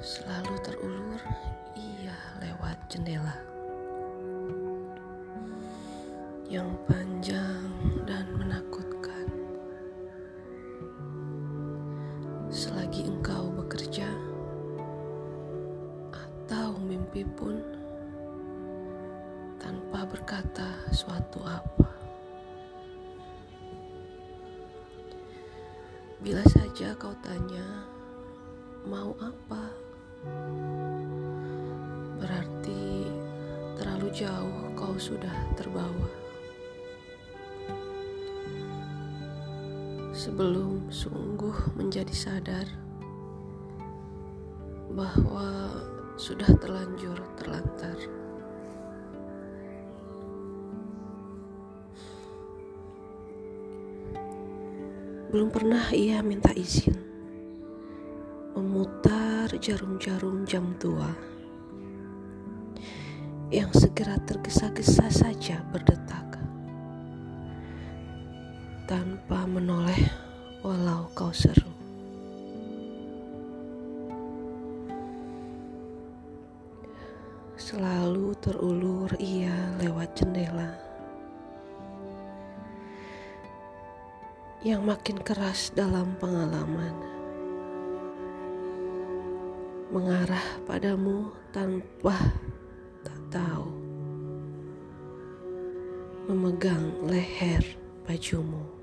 selalu terulur ia lewat jendela yang panjang dan menakutkan. Selagi engkau bekerja atau mimpi pun tanpa berkata suatu apa. Bila saja kau tanya, mau apa? Berarti terlalu jauh kau sudah terbawa. Sebelum sungguh menjadi sadar bahwa sudah terlanjur terlantar. Belum pernah ia minta izin memutar jarum-jarum jam tua yang segera tergesa-gesa saja berdetak tanpa menoleh walau kau seru. Selalu terulur ia lewat jendela yang makin keras dalam pengalaman. Mengarah padamu tanpa tak tahu. Memegang leher bajumu.